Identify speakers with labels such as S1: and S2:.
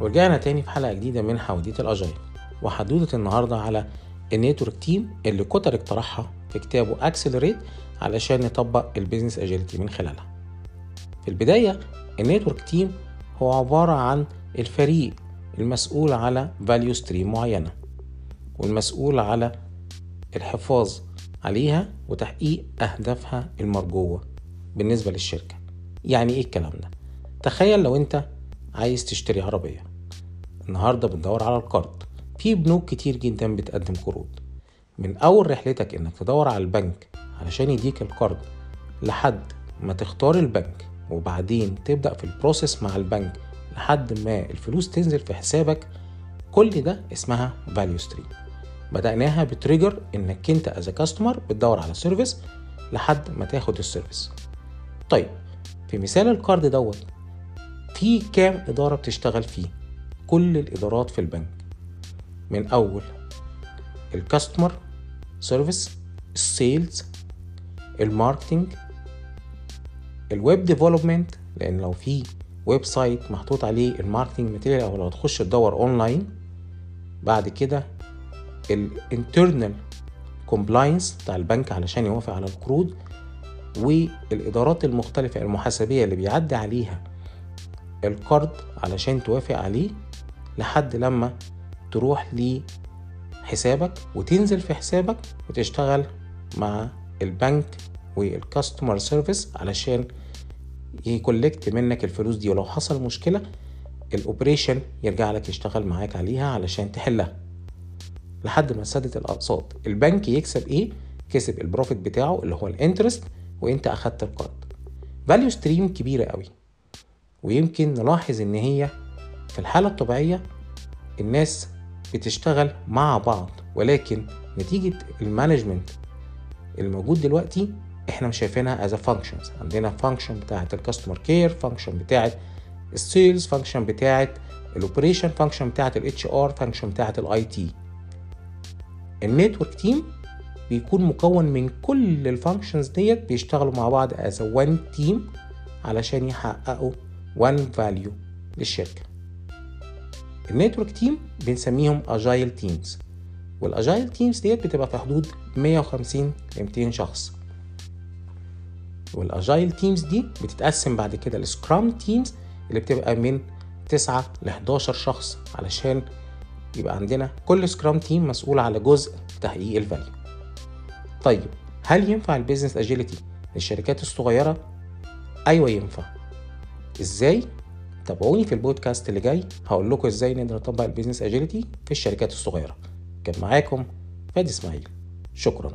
S1: ورجعنا تاني في حلقة جديدة من حواديت ال Agile وحدوتة النهاردة على ال network team اللي Kotter اقترحها في كتابه Accelerate علشان نطبق ال business agility من خلالها. في البداية ال network team هو عبارة عن الفريق المسؤول على value stream معينة والمسؤول على الحفاظ عليها وتحقيق أهدافها المرجوة بالنسبة للشركة. يعني إيه الكلام ده؟ تخيل لو أنت عايز تشتري عربية. النهاردة بتدور على القرض في بنوك كتير جدا بتقدم قروض. من أول رحلتك إنك تدور على البنك علشان يديك القرض لحد ما تختار البنك وبعدين تبدأ في ال process مع البنك لحد ما الفلوس تنزل في حسابك كل ده اسمها value stream بدأناها ب trigger إنك أنت as customer بتدور على service لحد ما تاخد ال service طيب في مثال القرض دوت في كام إدارة بتشتغل فيه؟ كل الإدارات في البنك. من أول الكاستمر سيرفيس السيلز الماركتينج الويب ديفلوبمنت لأن لو في website محطوط عليه ال marketing material أو لو تخش تدور اونلاين بعد كده ال internal compliance بتاع البنك علشان يوافق على القروض والإدارات المختلفة المحاسبية اللي بيعدي عليها القرض علشان توافق عليه لحد لما تروح لحسابك وتنزل في حسابك وتشتغل مع البنك وال customer service علشان ي collect منك الفلوس دي. ولو حصل مشكلة ال operation يرجع لك يشتغل معاك عليها علشان تحلها. لحد ما تسدد الأقساط. البنك يكسب إيه؟ كسب ال profit بتاعه اللي هو ال interest وأنت أخدت القرض. value stream كبيرة قوي. ويمكن نلاحظ إن هي في الحالة الطبيعية الناس بتشتغل مع بعض ولكن نتيجة ال management الموجود دلوقتي إحنا مش شايفينها as functions عندنا function بتاعة ال customer care function بتاعة ال sales function بتاعة ال operation function بتاعة ال HR function بتاعة ال IT ال network team بيكون مكون من كل ال functions ديت بيشتغلوا مع بعض as one team علشان يحققوا one value للشركة. ال network team بنسميهم agile teams وال agile teams ديت بتبقى في حدود 150 ل 200 شخص. وال agile teams دي بتتقسم بعد كده ل scrum teams اللي بتبقى من 9 ل 11 شخص علشان يبقى عندنا كل scrum team مسؤول على جزء تحقيق ال value طيب هل ينفع ال business agility للشركات الصغيرة؟ أيوه ينفع. إزاي؟ تابعوني في البودكاست اللي جاي. هقول لكم إزاي نقدر نطبق ال business agility في الشركات الصغيرة. كان معاكم فادي إسماعيل. شكرا.